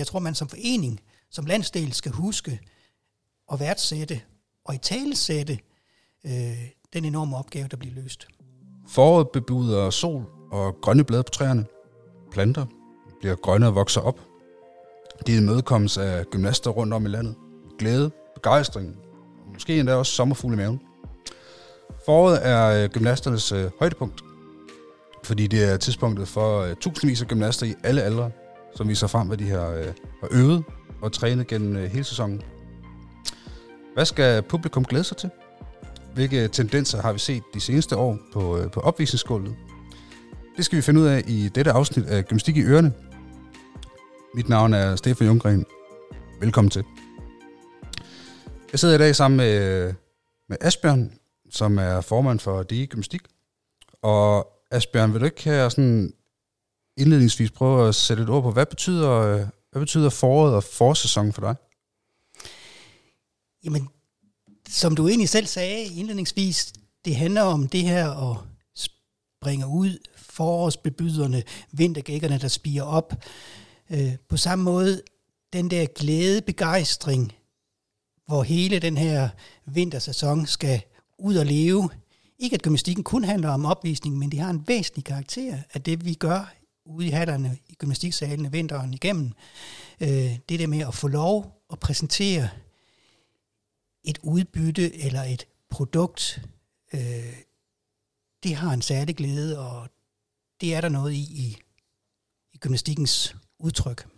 jeg tror, man som forening, som landsdel skal huske at værdsætte og i talesætte øh, den enorme opgave, der bliver løst. Foråret bebuder sol og grønne blade på træerne. Planter bliver grønne og vokser op. De imødekommes af gymnaster rundt om i landet. Glæde, begejstring, måske endda også sommerfugle i maven. Foråret er øh, gymnasternes øh, højdepunkt, fordi det er tidspunktet for øh, tusindvis af gymnaster i alle aldre, som viser frem, hvad de har, øh, har øvet og trænet gennem øh, hele sæsonen. Hvad skal publikum glæde sig til? Hvilke øh, tendenser har vi set de seneste år på, øh, på opvisningsgulvet? Det skal vi finde ud af i dette afsnit af Gymnastik i Ørene. Mit navn er Stefan Junggren. Velkommen til. Jeg sidder i dag sammen med, med Asbjørn, som er formand for DI Gymnastik. Og Asbjørn, vil du ikke her sådan indledningsvis prøve at sætte et ord på, hvad betyder, øh, hvad betyder foråret og forsæsonen for dig? Jamen, som du egentlig selv sagde indledningsvis, det handler om det her at springe ud, forårsbebyderne, vintergækkerne, der spiger op. Øh, på samme måde, den der glæde, begejstring, hvor hele den her vintersæson skal ud og leve. Ikke at gymnastikken kun handler om opvisning, men det har en væsentlig karakter af det, vi gør ude i hatterne i gymnastiksalene vinteren igennem. Øh, det der med at få lov at præsentere et udbytte eller et produkt, øh, det har en særlig glæde, og det er der noget i i, i gymnastikkens udtryk.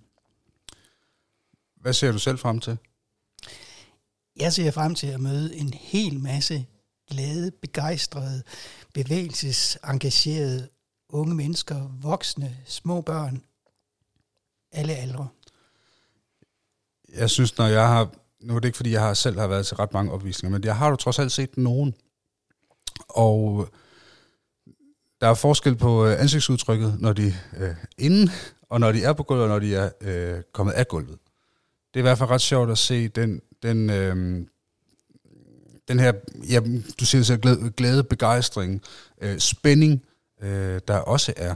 Hvad ser du selv frem til? Jeg ser frem til at møde en hel masse glade, begejstrede, bevægelsesengagerede unge mennesker, voksne, små børn, alle aldre. Jeg synes, når jeg har nu er det ikke, fordi jeg har selv har været til ret mange opvisninger, men jeg har jo trods alt set nogen. Og øh, der er forskel på øh, ansigtsudtrykket, når de øh, er inde, og når de er på gulvet, og når de er øh, kommet af gulvet. Det er i hvert fald ret sjovt at se den, den, øh, den her, ja, du siger så glæde, glæde begejstring, øh, spænding, øh, der også er.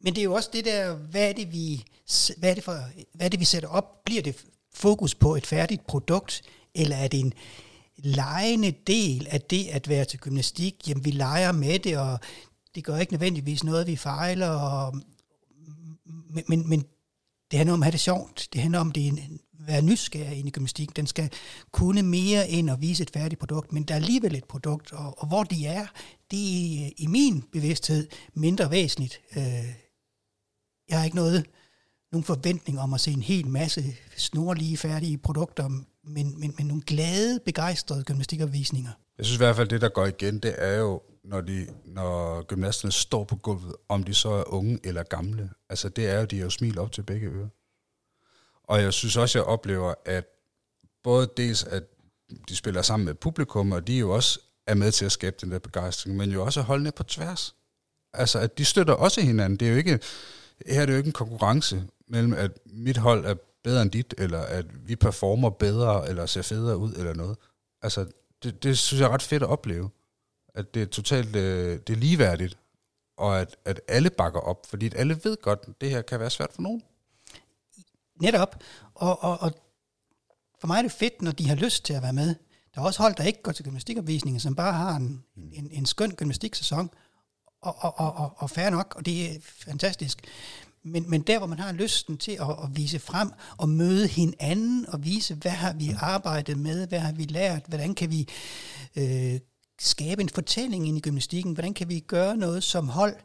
Men det er jo også det der, hvad er det, vi, hvad er det, for, hvad er det, vi sætter op? Bliver det fokus på et færdigt produkt, eller er det en lejende del af det at være til gymnastik? Jamen, vi leger med det, og det gør ikke nødvendigvis noget, vi fejler, og, men, men, men det handler om at have det sjovt. Det handler om det en, være nysgerrig ind i gymnastik. Den skal kunne mere end at vise et færdigt produkt, men der er alligevel et produkt, og, og hvor de er, det er i min bevidsthed mindre væsentligt. Øh, jeg har ikke noget nogen forventning om at se en hel masse snorlige, færdige produkter, men, men, men nogle glade, begejstrede gymnastikopvisninger. Jeg synes i hvert fald, det der går igen, det er jo, når, de, når gymnasterne står på gulvet, om de så er unge eller gamle. Altså det er jo, de er jo smil op til begge ører. Og jeg synes også, jeg oplever, at både dels, at de spiller sammen med publikum, og de jo også er med til at skabe den der begejstring, men jo også at holde ned på tværs. Altså, at de støtter også hinanden. Det er jo ikke, her er det jo ikke en konkurrence mellem, at mit hold er bedre end dit, eller at vi performer bedre, eller ser federe ud, eller noget. Altså, det, det synes jeg er ret fedt at opleve. At det er totalt øh, det er ligeværdigt, og at, at alle bakker op, fordi alle ved godt, at det her kan være svært for nogen. Netop. Og, og, og for mig er det fedt, når de har lyst til at være med. Der er også hold, der ikke går til gymnastikopvisninger, som bare har en, en, en skøn gymnastiksæson, og, og, og, og, og fair nok, og det er fantastisk. Men, men der, hvor man har lysten til at, at vise frem og møde hinanden og vise, hvad har vi arbejdet med, hvad har vi lært, hvordan kan vi øh, skabe en fortælling ind i gymnastikken, hvordan kan vi gøre noget som hold,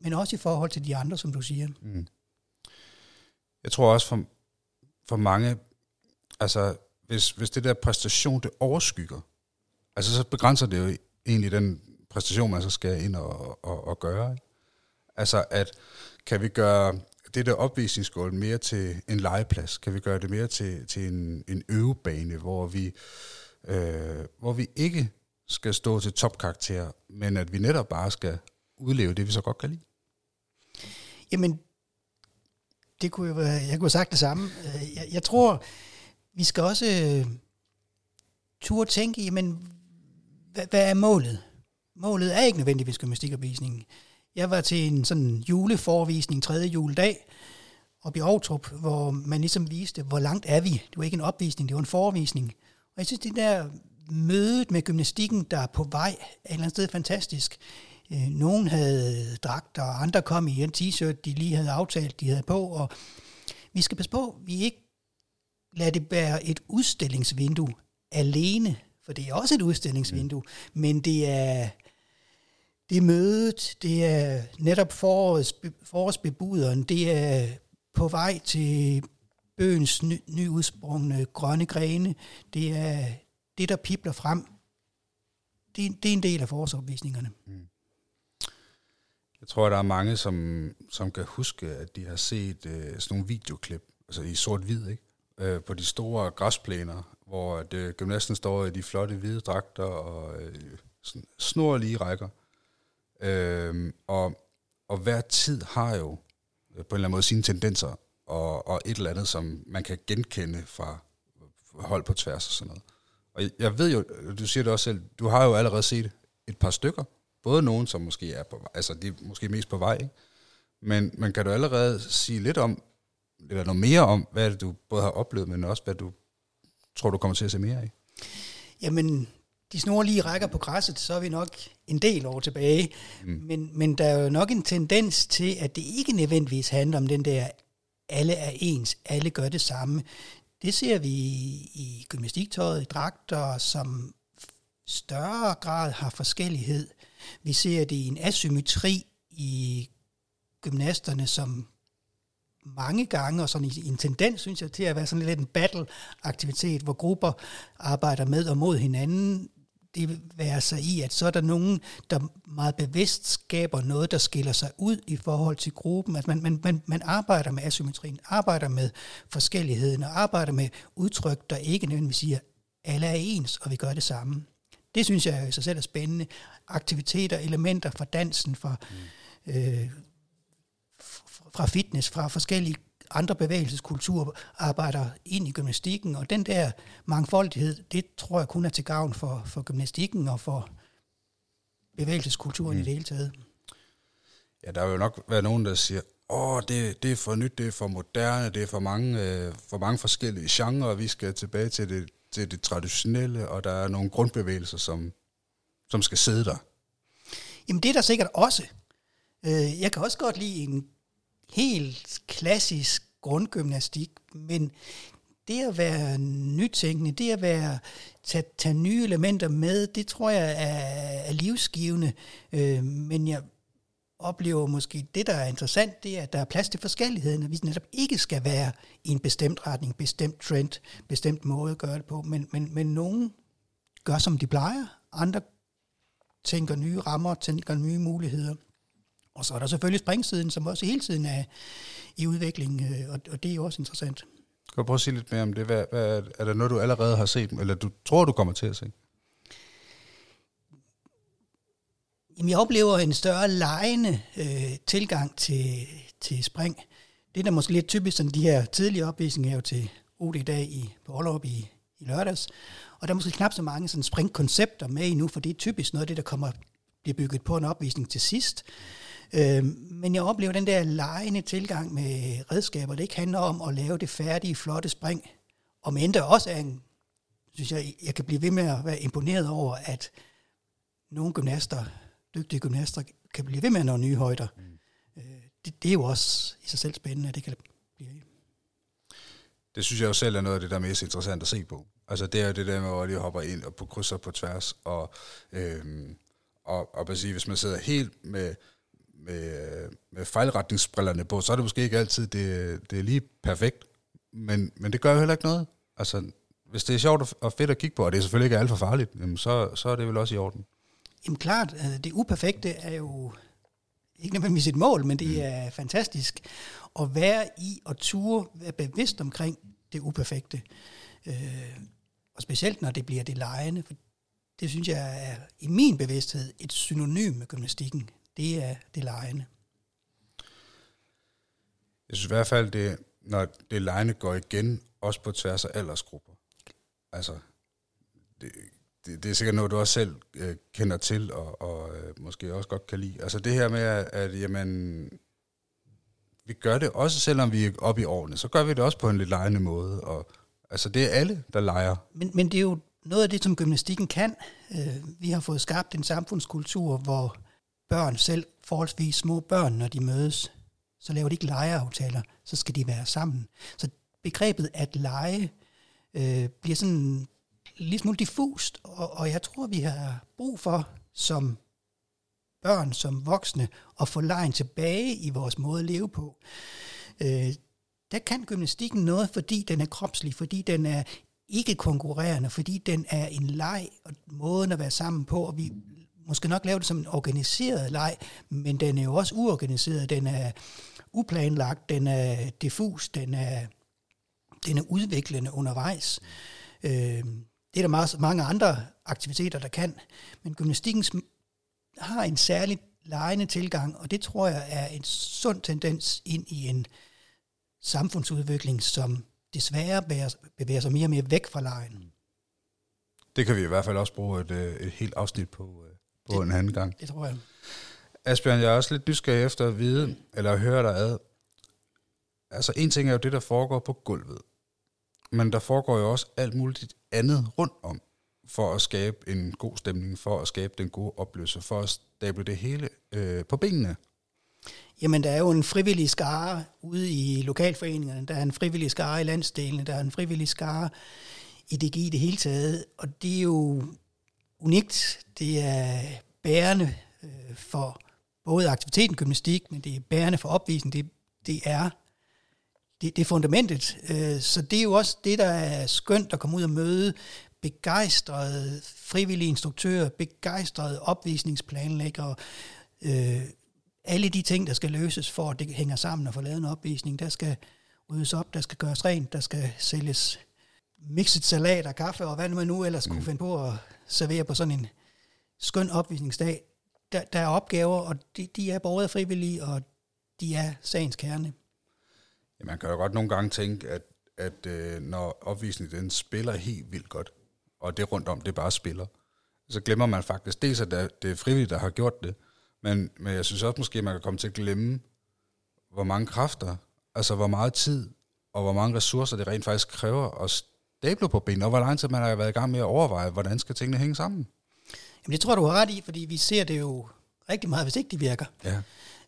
men også i forhold til de andre, som du siger. Mm. Jeg tror også for, for mange, altså hvis, hvis det der præstation, det overskygger, altså så begrænser det jo egentlig den præstation, man så skal ind og, og, og gøre. Ikke? Altså at kan vi gøre det der opvisningsgulv mere til en legeplads? Kan vi gøre det mere til, til en, en øvebane, hvor vi, øh, hvor vi ikke skal stå til topkarakter, men at vi netop bare skal udleve det, vi så godt kan lide? Jamen, det kunne jo, jeg kunne have sagt det samme. Øh, jeg, jeg tror, vi skal også øh, turde tænke, men hvad, hvad er målet? Målet er ikke nødvendigvis gymnastikopvisningen. Jeg var til en sådan juleforvisning tredje juledag, og i Aarhus, hvor man ligesom viste, hvor langt er vi. Det var ikke en opvisning, det var en forvisning. Og jeg synes, det der mødet med gymnastikken, der er på vej, er et eller andet sted fantastisk. Øh, nogen havde dragter, og andre kom i en t-shirt, de lige havde aftalt, de havde på. Og vi skal passe på, vi ikke lader det være et udstillingsvindue alene, for det er også et udstillingsvindue, mm. men det er, det er mødet, det er netop forårets, forårsbebuderen, det er på vej til bøgens ny, nyudsprungne grønne grene, det er det, der pipler frem. Det, det er en del af forårsopvisningerne. Mm. Jeg tror, der er mange, som, som kan huske, at de har set øh, sådan nogle videoklip, altså i sort-hvid, ikke? Øh, på de store græsplæner, hvor det, øh, gymnasten står i de flotte hvide dragter og øh, sådan snorlige rækker. Øh, og, og hver tid har jo øh, på en eller anden måde sine tendenser, og, og et eller andet, som man kan genkende fra hold på tværs og sådan noget. Og jeg ved jo, du siger det også selv, du har jo allerede set et par stykker, både nogen, som måske er på altså de er måske mest på vej, ikke? Men, men kan du allerede sige lidt om, eller noget mere om, hvad det, du både har oplevet, men også hvad du tror, du kommer til at se mere af? Jamen, de snorlige rækker på græsset, så er vi nok en del år tilbage. Mm. Men, men der er jo nok en tendens til, at det ikke nødvendigvis handler om den der, alle er ens, alle gør det samme. Det ser vi i gymnastiktøjet, i dragter, som større grad har forskellighed. Vi ser det i en asymmetri i gymnasterne, som mange gange, og sådan en tendens, synes jeg, til at være sådan lidt en battle-aktivitet, hvor grupper arbejder med og mod hinanden. Det være sig i, at så er der nogen, der meget bevidst skaber noget, der skiller sig ud i forhold til gruppen. At man, man, man, man arbejder med asymmetrien, arbejder med forskelligheden, og arbejder med udtryk, der ikke nødvendigvis siger, alle er ens, og vi gør det samme. Det synes jeg i sig selv er spændende. Aktiviteter, elementer fra dansen, fra, mm. øh, fra fitness, fra forskellige andre bevægelseskulturer arbejder ind i gymnastikken, og den der mangfoldighed, det tror jeg kun er til gavn for, for gymnastikken og for bevægelseskulturen mm. i det hele taget. Ja, der vil jo nok være nogen, der siger, åh, det, det er for nyt, det er for moderne, det er for mange, øh, for mange forskellige genrer, vi skal tilbage til det til det traditionelle, og der er nogle grundbevægelser, som, som skal sidde der. Jamen det er der sikkert også. Øh, jeg kan også godt lide en helt klassisk grundgymnastik, men det at være nytænkende, det at være tage, tage nye elementer med, det tror jeg er, er livsgivende. Øh, men jeg oplever måske, det der er interessant, det er, at der er plads til forskelligheden, at vi netop ikke skal være i en bestemt retning, bestemt trend, bestemt måde at gøre det på, men, men, men nogen gør, som de plejer, andre tænker nye rammer, tænker nye muligheder. Og så er der selvfølgelig springsiden, som også hele tiden er i udvikling, øh, og, og det er jo også interessant. Kan du prøve at sige lidt mere om det? Hvad, hvad, er der noget, du allerede har set, eller du tror, du kommer til at se? Jamen, jeg oplever en større lejende øh, tilgang til, til spring. Det er da måske lidt typisk, sådan de her tidlige opvisninger er jo til OD i dag i, på Aalrup i, i lørdags. Og der er måske knap så mange sådan springkoncepter med endnu, for det er typisk noget af det, der kommer bliver bygget på en opvisning til sidst. Øh, men jeg oplever den der lejende tilgang med redskaber, det ikke handler om at lave det færdige, flotte spring. Og end der også er en, synes jeg, jeg kan blive ved med at være imponeret over, at nogle gymnaster dygtige gymnaster kan blive ved med at nå nye højder. Mm. Øh, det, det er jo også i sig selv spændende, at det kan blive Det synes jeg jo selv er noget af det, der er mest interessant at se på. Altså det er jo det der med, hvor de hopper ind og på krydser på tværs. Og, øhm, og, og at sige, hvis man sidder helt med, med, med fejlretningsbrillerne på, så er det måske ikke altid det, det er lige perfekt. Men, men det gør jo heller ikke noget. Altså, hvis det er sjovt og fedt at kigge på, og det er selvfølgelig ikke alt for farligt, jamen så, så er det vel også i orden. Jamen klart, øh, det uperfekte er jo ikke nødvendigvis et mål, men det mm. er fantastisk at være i og ture, være bevidst omkring det uperfekte. Øh, og specielt når det bliver det lejende, for det synes jeg er i min bevidsthed et synonym med gymnastikken. Det er det lejende. Jeg synes i hvert fald, det, når det lejende går igen, også på tværs af aldersgrupper. Altså, det, det, det er sikkert noget, du også selv øh, kender til, og, og øh, måske også godt kan lide. Altså det her med, at, at jamen, vi gør det også, selvom vi er oppe i årene, så gør vi det også på en lidt lejende måde. Og, altså, det er alle, der leger. Men, men det er jo noget af det, som gymnastikken kan. Øh, vi har fået skabt en samfundskultur, hvor børn, selv forholdsvis små børn, når de mødes, så laver de ikke legeaftaler, så skal de være sammen. Så begrebet at lege øh, bliver sådan lidt smule diffust, og, og jeg tror, vi har brug for som børn, som voksne, at få lejen tilbage i vores måde at leve på. Øh, der kan gymnastikken noget, fordi den er kropslig, fordi den er ikke konkurrerende, fordi den er en leg og måden at være sammen på, og vi måske nok lave det som en organiseret leg, men den er jo også uorganiseret, den er uplanlagt, den er diffus, den er, den er udviklende undervejs. Øh, det er der meget, mange andre aktiviteter, der kan, men gymnastikken har en særlig lejende tilgang, og det tror jeg er en sund tendens ind i en samfundsudvikling, som desværre bevæger sig mere og mere væk fra lejen. Det kan vi i hvert fald også bruge et, øh, et helt afsnit på, øh, på det, en anden gang. Det tror jeg. Asbjørn, jeg er også lidt nysgerrig efter at vide, eller at høre dig ad. Altså en ting er jo det, der foregår på gulvet. Men der foregår jo også alt muligt andet rundt om, for at skabe en god stemning, for at skabe den gode opløsning, for at stable det hele øh, på benene. Jamen, der er jo en frivillig skare ude i lokalforeningerne, der er en frivillig skare i landsdelene, der er en frivillig skare i DG i det hele taget, og det er jo unikt. Det er bærende øh, for både aktiviteten gymnastik, men det er bærende for opvisning. Det, det er det, det er fundamentet. Øh, så det er jo også det, der er skønt at komme ud og møde begejstrede frivillige instruktører, begejstrede opvisningsplanlæggere, øh, alle de ting, der skal løses for, at det hænger sammen og få lavet en opvisning. Der skal ryddes op, der skal gøres rent, der skal sælges mixet salat og kaffe, og hvad man nu ellers mm. kunne finde på at servere på sådan en skøn opvisningsdag. Der, der er opgaver, og de, de er både frivillige, og de er sagens kerne. Ja, man kan jo godt nogle gange tænke, at, at øh, når opvisningen den spiller helt vildt godt, og det rundt om, det bare spiller, så glemmer man faktisk dels, at det er frivilligt, der har gjort det, men, men jeg synes også måske, at man kan komme til at glemme, hvor mange kræfter, altså hvor meget tid, og hvor mange ressourcer det rent faktisk kræver at stable på benene, og hvor lang tid man har været i gang med at overveje, hvordan skal tingene hænge sammen. Jamen det tror du har ret i, fordi vi ser det jo rigtig meget, hvis ikke de virker. Ja.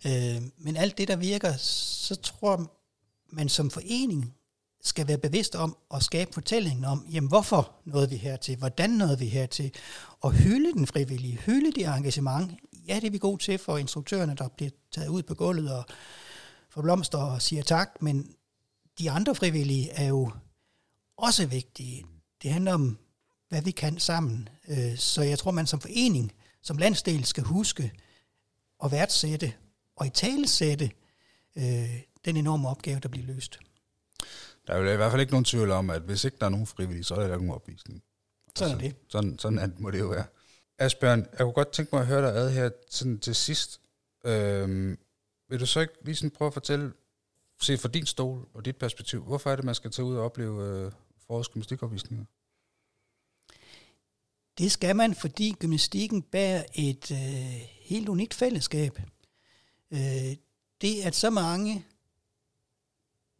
Øh, men alt det, der virker, så tror man som forening skal være bevidst om at skabe fortællingen om, jamen hvorfor nåede vi hertil, hvordan nåede vi hertil, og hylde den frivillige, hylde det engagement. Ja, det er vi gode til for instruktørerne, der bliver taget ud på gulvet og får blomster og siger tak, men de andre frivillige er jo også vigtige. Det handler om, hvad vi kan sammen. Øh, så jeg tror, man som forening, som landsdel, skal huske at værdsætte og i talesætte øh, den enorme opgave, der bliver løst. Der er jo i hvert fald ikke nogen tvivl om, at hvis ikke der er nogen frivillige, så er der ikke nogen opvisning. Sådan er altså, det. Sådan, sådan er, må det jo være. Asbjørn, jeg kunne godt tænke mig at høre dig ad her sådan til sidst. Øhm, vil du så ikke lige sådan prøve at fortælle, se fra din stol og dit perspektiv, hvorfor er det, man skal tage ud og opleve øh, forårs gymnastikopvisninger? Det skal man, fordi gymnastikken bærer et øh, helt unikt fællesskab. Øh, det, at så mange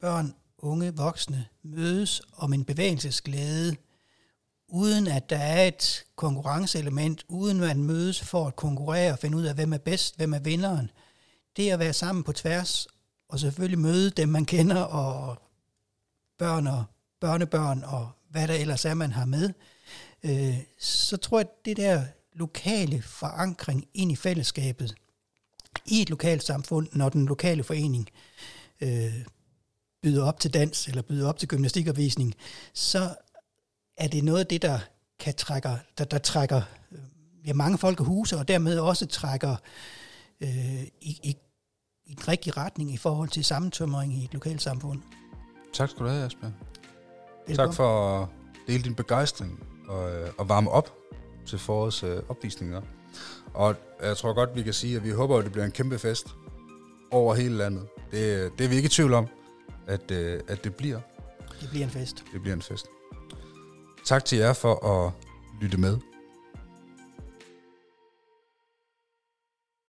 børn unge voksne mødes om en bevægelsesglæde, uden at der er et konkurrenceelement, uden at man mødes for at konkurrere og finde ud af, hvem er bedst, hvem er vinderen. Det at være sammen på tværs, og selvfølgelig møde dem, man kender, og børn og børnebørn, og hvad der ellers er, man har med, øh, så tror jeg, at det der lokale forankring ind i fællesskabet, i et lokalt samfund, når den lokale forening øh, byder op til dans, eller byder op til gymnastikopvisning, så er det noget af det, der kan trække, der, der trækker øh, ja, mange folk huse, og dermed også trækker øh, i, i, i den rigtige retning i forhold til sammentømring i et lokalt samfund. Tak skal du have, Asbjørn. Tak for at dele din begejstring og, øh, og varme op til forårets øh, opvisninger. Og jeg tror godt, vi kan sige, at vi håber, at det bliver en kæmpe fest over hele landet. Det, det er vi ikke i tvivl om at, øh, at det bliver. Det bliver en fest. Det bliver en fest. Tak til jer for at lytte med.